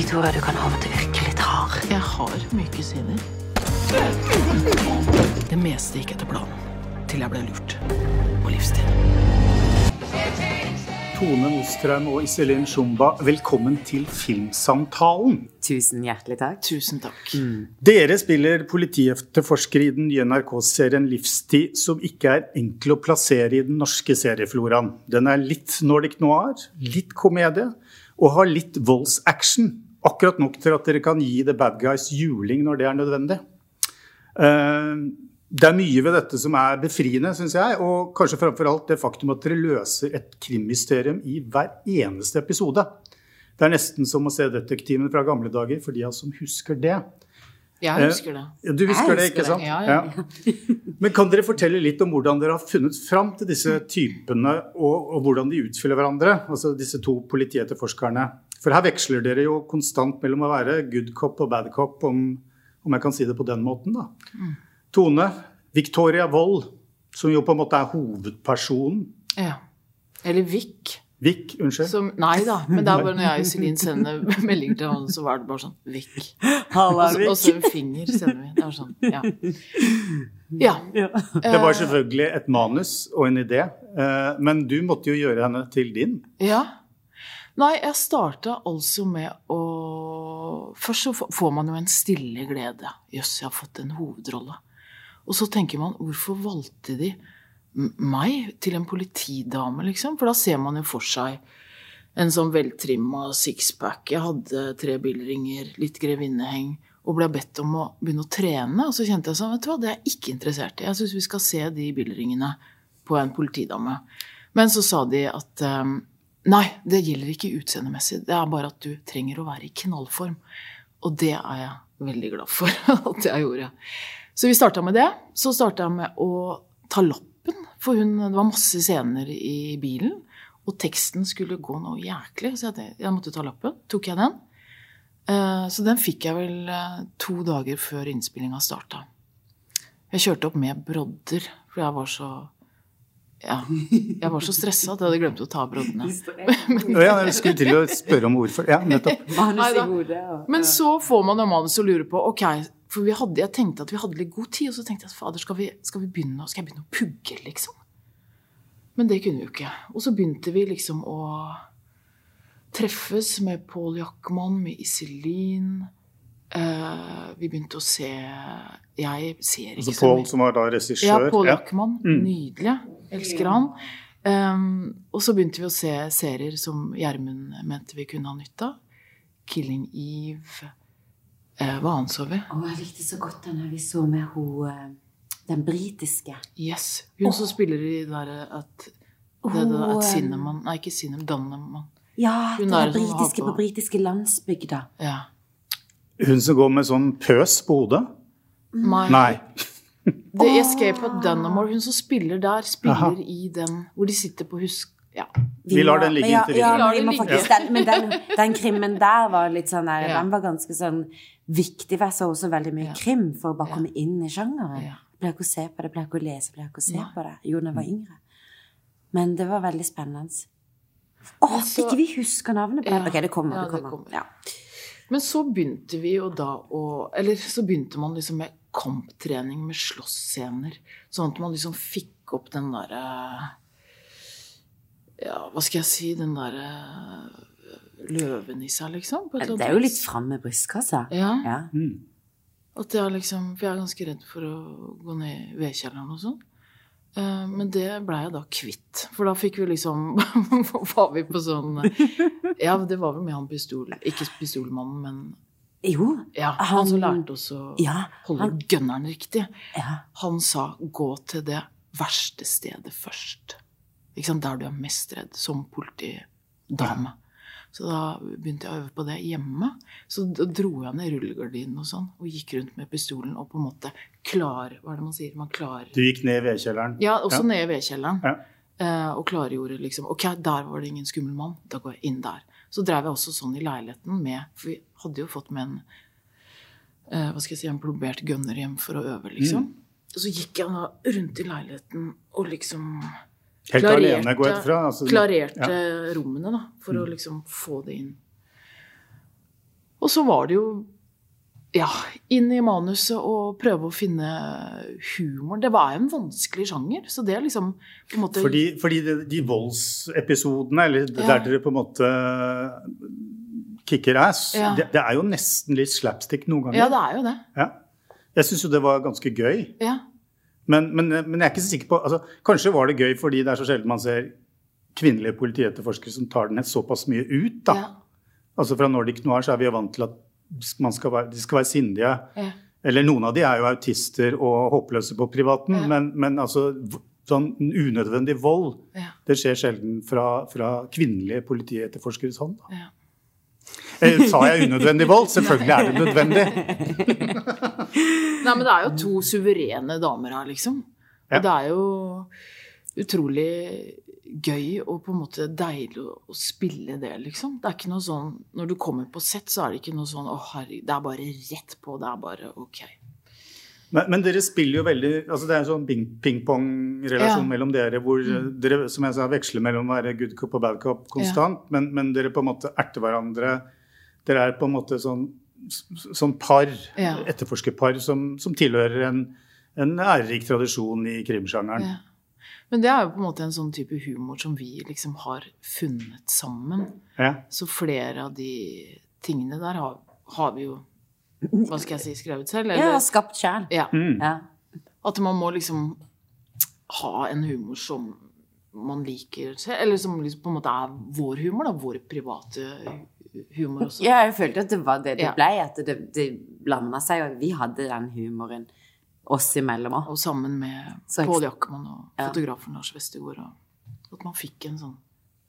Victoria, du kan av og til virke litt hard. Jeg har myke sider. Det meste gikk etter planen. Til jeg ble lurt. På livstid. Tone Mostrheim og Iselin Shumba, velkommen til Filmsamtalen. Tusen hjertelig takk. Tusen takk. Dere spiller politietterforskere i den nye NRK-serien Livstid, som ikke er enkel å plassere i den norske seriefloraen. Den er litt Nordic noir, litt komedie og har litt voldsaction. Akkurat nok til at dere kan gi The Bad Guys juling når det er nødvendig. Eh, Det er mye ved dette som er befriende, syns jeg. Og kanskje framfor alt det faktum at dere løser et krimmysterium i hver eneste episode. Det er nesten som å se Detektiven fra gamle dager, for de av oss som husker det. Jeg husker det. Ja, Du husker husker det, ikke det, sant? ja, ja. Men kan dere fortelle litt om hvordan dere har funnet fram til disse typene, og, og hvordan de utfyller hverandre? Altså disse to politietterforskerne. For her veksler dere jo konstant mellom å være good cop og bad cop, om, om jeg kan si det på den måten, da. Tone, Victoria Wold, som jo på en måte er hovedpersonen. Ja. Eller Vic. Vic, unnskyld. Som, nei da, men det er bare når jeg og Iselin sender meldinger til han, så var det bare sånn Vic. Halla, Og så- Og så en finger sender vi. Det var sånn, ja. Ja. Det var selvfølgelig et manus og en idé, eh, men du måtte jo gjøre henne til din. Ja. Nei, jeg starta altså med å Først så får man jo en stille glede. Jøss, jeg har fått en hovedrolle. Og så tenker man, hvorfor valgte de meg til en politidame, liksom? For da ser man jo for seg en sånn veltrimma sixpack. Jeg hadde tre bilringer, litt grevinneheng, og ble bedt om å begynne å trene. Og så kjente jeg sånn, vet du hva, det er jeg ikke interessert i. Jeg syns vi skal se de bilringene på en politidame. Men så sa de at eh, nei, det gjelder ikke utseendemessig. Det er bare at du trenger å være i knallform. Og det er jeg veldig glad for at jeg gjorde. Så vi starta med det. Så starta jeg med å ta lappen, for hun, det var masse scener i bilen. Og teksten skulle gå noe jæklig, så jeg, måtte ta lappen. Tok jeg den? Eh, Så den fikk jeg vel eh, to dager før innspillinga starta. Jeg kjørte opp med brodder, for jeg var så ja, jeg var så stressa at jeg hadde glemt å ta broddene. Ja, jeg skulle til å spørre om hvorfor. Ja, nettopp. Men så får man jo manus og lurer på ok, for vi hadde, jeg tenkte at vi hadde litt god tid, og så tenkte jeg at fader, skal, vi, skal, vi begynne, skal jeg begynne å pugge, liksom? Men det kunne vi jo ikke. Og så begynte vi liksom å treffes med Pål Jackman, med Iselin. Eh, vi begynte å se Jeg ser ikke Altså så Pål, som var da Ja, regissør. Pål Ja. Mm. Nydelig. Elsker han. Um, og så begynte vi å se serier som Gjermund mente vi kunne ha nytte av. Killing Eve. Uh, hva annet så vi? Oh, jeg likte så godt den vi så med hun eh, den britiske. Yes. Hun som spiller i der at det, det, at Cinnamon Nei, ikke Cinnamon, Dannemann. Ja, Hun den er britiske på- på britiske landsbygda. Ja. Hun som går med sånn pøs på hodet? Nei. Nei. The Escape of Dunamore. Hun som spiller der, spiller Aha. i den hvor de sitter på husk... Ja. Vi lar den ligge inntil videre. ja, ja, men faktisk den, Men den, den krimmen der var litt sånn der, Ja. Den var ganske sånn viktig, for jeg så også veldig mye Ja. krim for å bare Ja. komme inn i sjangeren. Ja. Pleier ikke å se på det, pleier ikke å lese, pleier ikke å se Nei. på det. Jo, da jeg var yngre. Men det var veldig spennende. Å, oh, så- ikke vi husker navnet på den? Ja. Ok, det kommer. Ja, det det kommer. Men så begynte vi jo da å Eller så begynte man liksom med kamptrening med slåssscener. Sånn at man liksom fikk opp den derre Ja, hva skal jeg si Den derre løven i seg, liksom. På et Det er jo litt fram med brystkassa. Ja. Ja. At jeg liksom For jeg er ganske redd for å gå ned i vedkjelleren og sånn. Eh, Men det blei jeg da kvitt. For da fikk vi liksom Var vi på sånn Ja, det var vel med han pistol... Ikke pistolmannen, men Jo. ja, han, som lærte oss å Ja, holde han- gunneren riktig. Ja. Han sa 'gå til det verste stedet først'. Der du er mest redd, som politidame. Så da begynte jeg å øve på det hjemme. Så dro jeg ned rullegardinen og sånn, og gikk rundt med pistolen og på en måte klar Hva er det man sier? Man klar Du gikk ned i vedkjelleren. Ja, også ned i vedkjelleren. Ja. Uh, og klargjorde liksom Ok, der var det ingen skummel mann. Da går jeg inn der. Så drev jeg også sånn i leiligheten med For vi hadde jo fått med en eh, hva skal jeg si, en plombert gunner hjem for å øve, liksom. Mm. Og så gikk jeg da rundt i leiligheten og liksom Helt alene, går jeg etterfra? fra. Altså, klarerte ja. rommene, da, for å liksom få det inn. Og så var det jo ja, inn i manuset og prøve å finne humor. Det var en vanskelig sjanger. Så det er liksom på en måte Fordi, fordi de, de voldsepisodene, eller Ja. der dere på en måte kicker ass, Ja. det, det er jo nesten litt slapstick noen ganger. Ja, det er jo det. Ja. Jeg syns jo det var ganske gøy. Ja. Men, men, men jeg er ikke så sikker på altså, Kanskje var det gøy fordi det er så sjelden man ser kvinnelige politietterforskere som tar den såpass mye ut. da. Ja. Altså Fra Nordic Noir så er vi jo vant til at skal være, de skal være sindige. Ja. Eller noen av de er jo autister og håpløse på privaten, Ja. men, men altså sånn unødvendig vold, Ja. det skjer sjelden fra, fra kvinnelige politietterforskeres hånd. Da. Ja. Eh, sa jeg unødvendig vold? Selvfølgelig er det nødvendig. Nei, men det er jo to suverene damer her, liksom. Og Ja. det er jo utrolig gøy og på en måte deilig å, å spille det, liksom. Det er ikke noe sånn Når du kommer på sett, så er det ikke noe sånn Å, herregud, det er bare rett på. Det er bare ok. Men, men dere spiller jo veldig altså Det er en sånn ping- ping-pong-relasjon Ja. Mm. mellom dere hvor dere som jeg sa, veksler mellom å være good cop og bad cop konstant, men, men dere på en måte erter hverandre. Dere er på en måte sånn, sånn par, Ja. etterforskerpar, som, som tilhører en, en ærerik tradisjon i krimsjangeren. Ja. Men det er jo på en måte en sånn type humor som vi liksom har funnet sammen. Ja. Så flere av de tingene der har, har vi jo Hva skal jeg si skrevet selv? Ja, skapt sjæl. ja. Mm. Ja. At man må liksom ha en humor som man liker selv, eller som liksom på en måte er vår humor, da. Vår private humor også. Ja, jeg følte at det var det det Ja. ble. At det, det blanda seg, og vi hadde den humoren oss imellom òg. Og sammen med Pål Jackman og fotografen Lars Westergård. Og at man fikk en sånn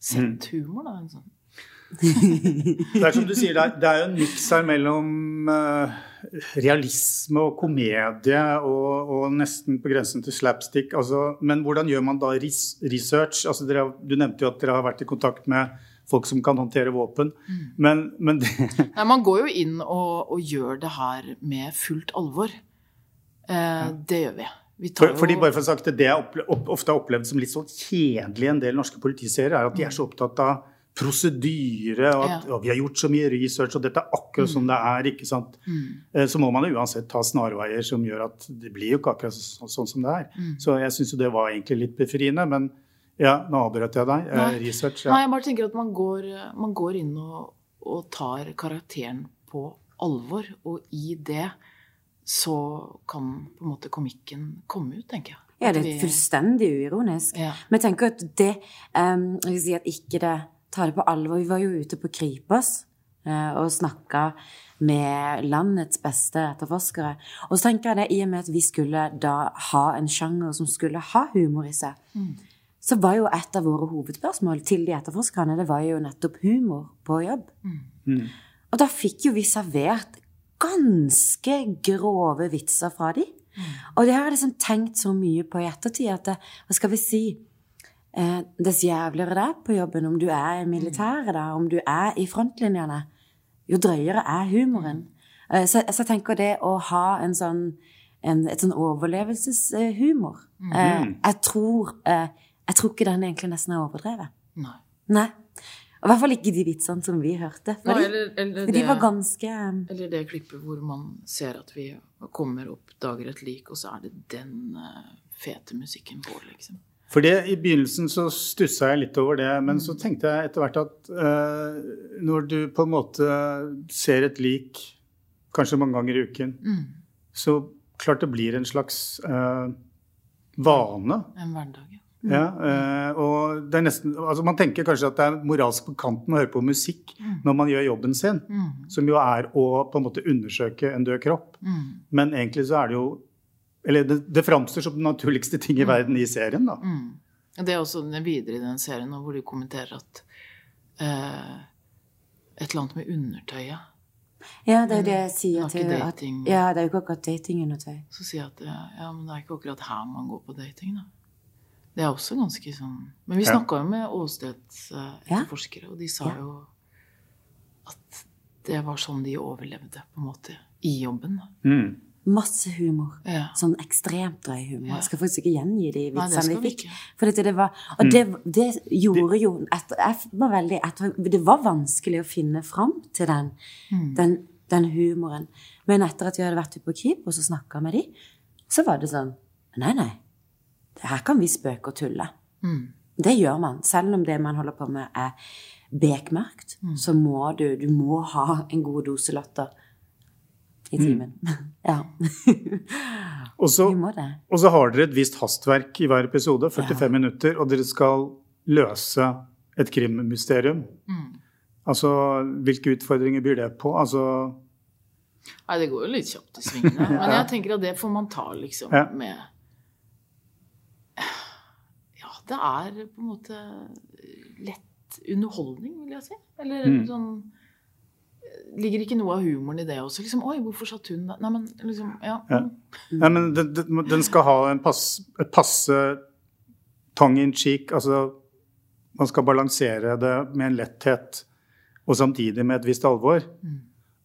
sett humor, da. En sånn. Det er som du sier, det er, jo en miks her mellom eh, realisme og komedie og, og nesten på grensen til slapstick. Altså, men hvordan gjør man da ris research? Altså, dere, du nevnte jo at dere har vært i kontakt med folk som kan håndtere våpen. Men, men det, Nei, man går jo inn og, og gjør det her med fullt alvor. Eh, det gjør vi. vi tar for, fordi bare for å sagt det, jeg ofte har opplevd som litt sånn kjedelig i en del norske politiserier, er at de er så opptatt av prosedyre, og at Ja. «Å, vi har gjort så mye research, og dette er akkurat som det er. ikke sant? Eh, Så må man jo uansett ta snarveier som gjør at det blir jo ikke akkurat så, sånn som det er. Så jeg syns jo det var egentlig litt befriende. Men ja, nå avbrøt jeg deg. Eh, Nei. Research. Nei, jeg bare tenker at man går, man går inn og, og tar karakteren på alvor, og i det så kan på en måte komikken komme ut, tenker jeg. Ja, det er fullstendig uironisk. Ja. Men jeg tenker at det um, Jeg vil si at ikke det tar det på alvor. Vi var jo ute på Kripos eh, og snakka med landets beste etterforskere. Og så tenker jeg det, i og med at vi skulle da ha en sjanger som skulle ha humor i seg, så var jo et av våre hovedspørsmål til de etterforskerne det var jo nettopp humor på jobb. Og da fikk jo vi servert ganske grove vitser fra de. Og det har jeg liksom tenkt så mye på i ettertid at det, hva skal vi si eh, Dess jævligere det er på jobben, om du er i militæret, da, om du er i frontlinjene, jo drøyere er humoren. Eh, så, så jeg tenker det å ha en sånn en, et sånn overlevelseshumor eh, jeg, tror, eh, jeg tror ikke den egentlig nesten er overdrevet. Nei. Nei. I hvert fall ikke de vitsene som vi hørte. Nei, de, eller, eller, de det, var ganske eh, eller det klippet hvor man ser at vi kommer opp, dager et lik, og så er det den eh, fete musikken på, liksom. For det, I begynnelsen så stussa jeg litt over det, men så tenkte jeg etter hvert at uh, når du på en måte ser et lik kanskje mange ganger i uken, så klart det blir en slags uh, vane. En hverdag. ja. Ja, eh, og det er nesten, altså Man tenker kanskje at det er moralsk på kanten å høre på musikk når man gjør jobben sin, som jo er å på en måte undersøke en død kropp. Men egentlig så er det jo Eller det, det framstår som den naturligste ting i verden i serien, da. Det er også den videre i den serien hvor de kommenterer at eh, et eller annet med undertøyet. Ja, det er det jeg sier Det til at. Ja, det er jo ikke akkurat datingundertøy. Så sier jeg at ja, ja, men det er ikke akkurat her man går på dating, da. Det er også ganske sånn Men vi Ja. snakka jo med åstedsetterforskere, og de sa Ja. jo at det var sånn de overlevde, på en måte, i jobben. Mm. Masse humor. Ja. Sånn ekstremt drøy humor. Jeg skal faktisk ikke gjengi de vitsene vi fikk. For dette, det var, og det, det gjorde jo etter, Jeg var veldig etter, Det var vanskelig å finne fram til den, den, den humoren. Men etter at vi hadde vært på Kripos og snakka med de, så var det sånn Nei, nei. Det her kan vi spøke og tulle. Det gjør man. Selv om det man holder på med, er bekmørkt, så må du Du må ha en god dose latter i timen. Ja. Og så, Vi må det. og så har dere et visst hastverk i hver episode, 45 minutter, og dere skal løse et krimmysterium. Altså, hvilke utfordringer byr det på? Altså, Nei, det går jo litt kjapt i svingene. Men jeg tenker at det får man ta, liksom, Ja. med Ja, det er på en måte lett underholdning, vil jeg si. Eller Mm. sånn Ligger ikke noe av humoren i det også? Liksom, Oi, hvorfor satt hun der? Nei, men liksom Ja. Ja. Nei, men den, den, skal ha en pass, et passe tongue in cheek. Altså, man skal balansere det med en letthet, og samtidig med et visst alvor.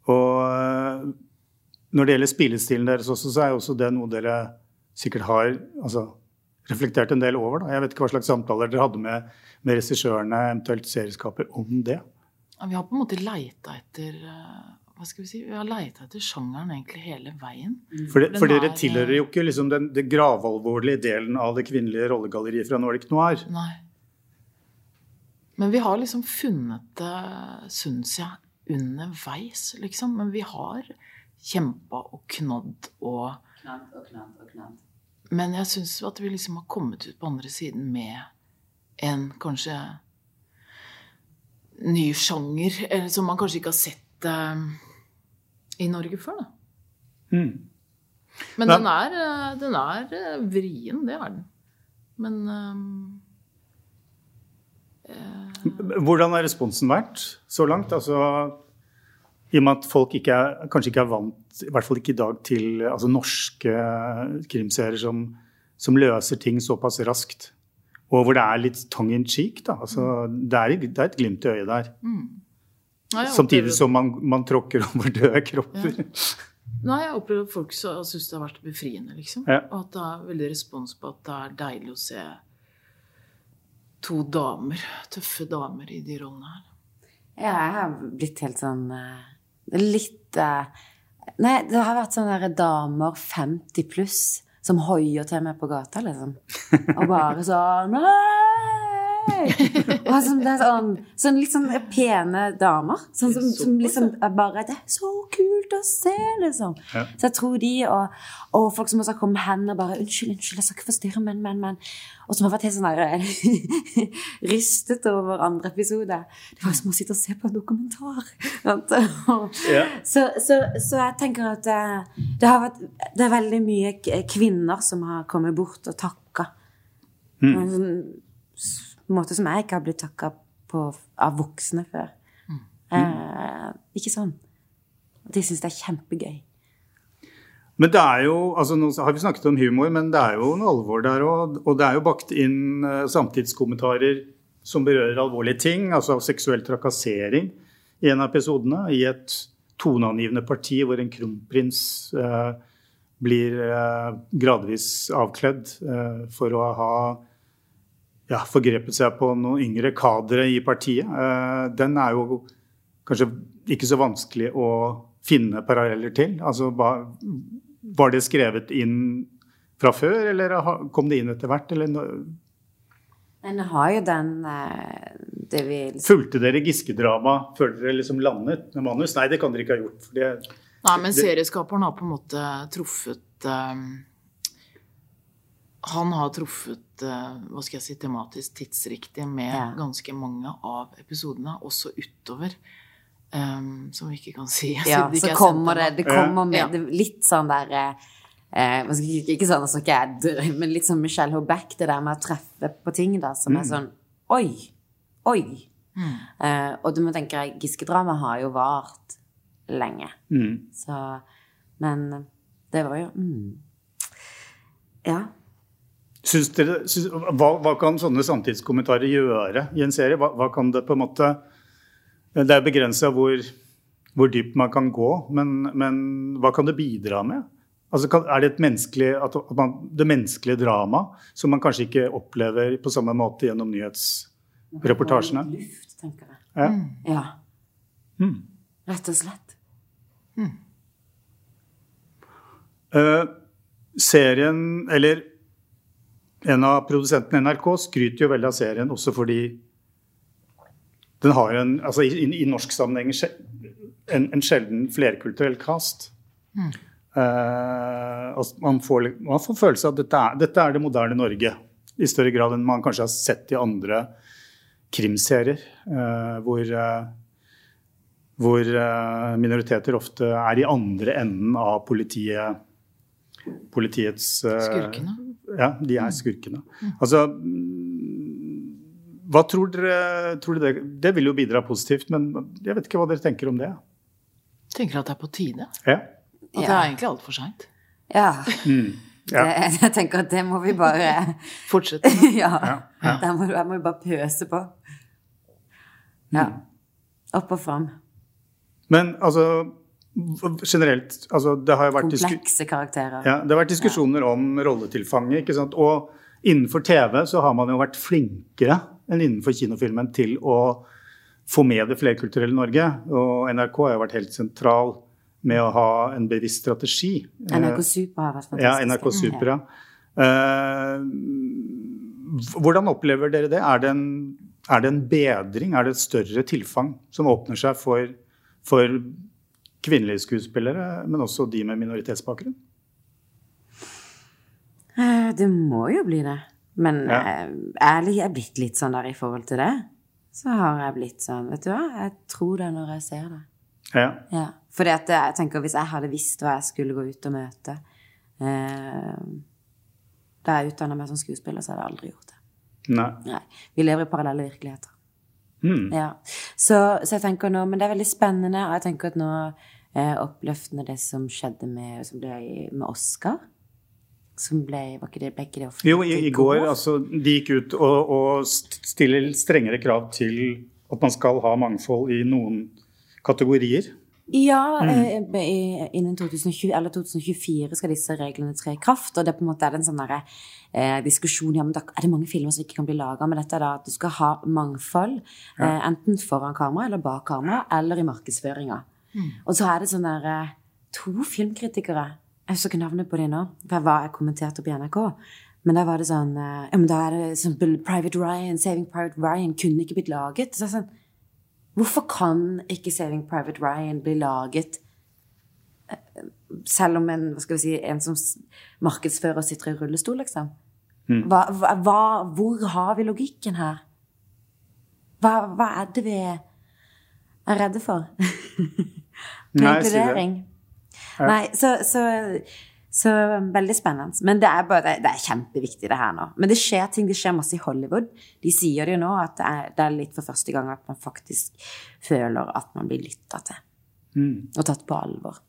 Og øh, når det gjelder spillestilen deres også, så er jo også det noe dere sikkert har altså, reflektert en del over. Da. Jeg vet ikke hva slags samtaler dere hadde med, med regissørene, eventuelt serieskaper, om det. Ja, Vi har på en måte leita etter eh, Hva skal vi si? Vi har leita etter sjangeren egentlig hele veien. For, det, for dere er, tilhører jo ikke liksom den, den gravalvorlige delen av det kvinnelige rollegalleriet fra Nordic Noir. Nei. Men vi har liksom funnet det, syns jeg, underveis, liksom. Men vi har kjempa og knadd og Knadd og knadd og knadd. Men jeg syns at vi liksom har kommet ut på andre siden med en kanskje ny sjanger, eller som man kanskje ikke har sett uh, i Norge før, da. Mm. Men den er, eh, den er eh, vrien, det er den. Men eh, Hvordan har responsen vært så langt? Altså, I og med at folk ikke er, kanskje ikke er vant, i hvert fall ikke i dag, til altså, norske krimserier som, som løser ting såpass raskt. Og hvor det er litt tongue in cheek. Da. Altså, det, er, det er et glimt i øyet der. nei, Samtidig opplever- som man, man tråkker over døde kropper. Nei, jeg opplever at folk syns det har vært befriende, liksom. Ja. Og at det er veldig respons på at det er deilig å se to damer, tøffe damer, i de rollene her. Ja, jeg har blitt helt sånn eh, Litt eh, Nei, det har vært sånne damer 50 pluss som hoier til meg på gata, liksom. Og bare sånn! Og sånn, det er sånn, sånn litt sånn pene damer. Sånn som, som liksom bare Det er så kult å se, liksom. Ja. Så jeg tror de, og, og folk som også har kommet hen og bare 'Unnskyld, unnskyld, jeg skal ikke forstyrre, men, men, men' Og som har vært helt sånn rystet over andre episode. Det var som å sitte og se på en dokumentar. Ja. Så, så, så jeg tenker at det, det har vært Det er veldig mye kvinner som har kommet bort og takka. Mm. sånn s- måte som jeg ikke har blitt takka på av voksne før. Eh, ikke sånn. De syns det er kjempegøy. Men det er jo, altså Nå har vi snakket om humor, men det er jo noe alvor der òg. Og det er jo bakt inn eh, samtidskommentarer som berører alvorlige ting, altså seksuell trakassering i en av episodene. I et toneangivende parti hvor en kronprins eh, blir eh, gradvis avkledd eh, for å ha ja, forgrepet seg på noen yngre kadre i partiet. Eh, den er jo kanskje ikke så vanskelig å finne paralleller til. Altså, var det skrevet inn fra før, eller kom det inn etter hvert? Eller En Men har jo den eh, det vi liksom, fulgte dere Giske-dramaet før dere liksom landet med manus? Nei, det kan dere ikke ha gjort. For det, Nei, men serieskaperen har på en måte truffet eh, Han har truffet eh, hva skal jeg si, tematisk tidsriktig med Ja. ganske mange av episodene, også utover. Um, som vi ikke kan si. Ja, så ikke er kommer det. Det kommer med Ja. det, litt sånn der eh, hva Ikke sånn altså, ikke jeg dør, men litt sånn Michelle Hobeck, det der med å treffe på ting da, som er sånn Oi! Oi! Eh, og du må tenke deg, Giske-dramaet har jo vart lenge. mm. Så Men det var jo mm. Ja. Dere, syns, hva, hva kan sånne samtidskommentarer gjøre i en serie? Hva, hva kan det på en måte Det er begrensa hvor, hvor dypt man kan gå, men, men hva kan det bidra med? Altså, kan, er det et menneskelig, man, det menneskelige drama som man kanskje ikke opplever på samme måte gjennom nyhetsreportasjene? Luft, tenker jeg. Ja. Ja. Mm. Rett og slett. Eh, serien, eller en av produsentene NRK, skryter jo veldig av serien også fordi den har en, altså i, i, i norsk sammenheng en, en sjelden flerkulturell cast. Eh, altså man, får, man får følelse av at dette er, dette er det moderne Norge. I større grad enn man kanskje har sett i andre krimserier. Uh, hvor uh, hvor minoriteter ofte er i andre enden av politiet, politiets Skurkene. Ja, de er skurkene. Altså mm, Hva tror dere, tror dere det, det vil jo bidra positivt, men jeg vet ikke hva dere tenker om det. Tenker at det er på tide. Ja. At det er egentlig altfor seint. Ja. Mm. ja. Det, jeg tenker at det må vi bare Fortsett. Ja. ja. Der må, der må vi bare pøse på. Ja. Opp og fram. Men altså generelt altså, Det har vært Komplekse karakterer. Ja, det har vært diskusjoner om rolletilfanget. ikke sant? Og innenfor TV så har man jo vært flinkere enn innenfor kinofilmen til å få med det flerkulturelle Norge. Og NRK har jo vært helt sentral med å ha en bevisst strategi. NRK Super har vært fantastisk. Ja, NRK Super, ja. Eh, hvordan opplever dere det? Er det, en, er det en bedring? Er det et større tilfang som åpner seg for, for kvinnelige skuespillere, men også de med minoritetsbakgrunn? Eh, Det må jo bli det. Men Ja. eh, ærlig, jeg er blitt litt sånn der i forhold til det. Så har jeg blitt sånn, vet du hva, jeg tror det når jeg ser det. Ja. Ja. Fordi at jeg tenker hvis jeg hadde visst hva jeg skulle gå ut og møte eh, da jeg utdanna meg som skuespiller, så hadde jeg aldri gjort det. Nei. Nei. Vi lever i parallelle virkeligheter. Mm. Ja. Så, så jeg tenker nå Men det er veldig spennende, og jeg tenker at nå er oppløftende det som skjedde med, som ble, med Oscar. Som ble Var ikke det, ble ikke det offentlig? Jo, i, i går altså, de gikk ut og, og stiller strengere krav til at man skal ha mangfold i noen kategorier. Ja, Mm. eh, innen 2020, eller 2024 skal disse reglene tre i kraft. Og det på en måte er en sånn der, eh, diskusjon ja, men da er det mange filmer som ikke kan bli laga. Men dette er da at du skal ha mangfold, eh, enten foran kamera eller bak kamera, eller i markedsføringa. Og så er det sånn der eh, To filmkritikere Jeg husker ikke navnet på dem nå, Hva var jeg kommenterte på NRK. Men da var det sånn eh, ja, men Da er det sånn Private Ryan, Saving Private Ryan kunne ikke blitt laget. Så sånn, Hvorfor kan ikke Saving Private Ryan bli laget eh, selv om en, hva skal vi si, en som markedsfører sitter i rullestol, liksom? Mm. hva, hva, hvor har vi logikken her? Hva, hva er det vi er redde for? Med Nei, si det. Nei, så, så, så veldig spennende. Men det er, bare, det er kjempeviktig, det her nå. Men det skjer ting, det skjer masse i Hollywood. De sier det jo nå, at det er, det er litt for første gang at man faktisk føler at man blir lytta til. Og tatt på alvor.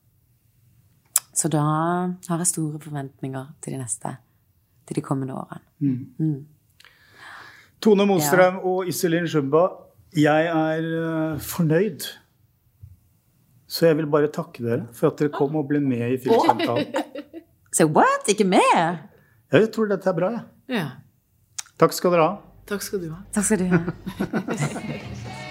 Så da har jeg store forventninger til de neste, til de kommende årene. Tone Mostrøm og Iselin Shumba, jeg er eh, fornøyd. Så jeg vil bare takke dere for at dere kom og ble med i Filmsamtalen. Så what? Ikke med? Ja, jeg tror dette er bra, jeg. Ja. Takk skal dere ha. Takk skal du ha. Takk skal du ha.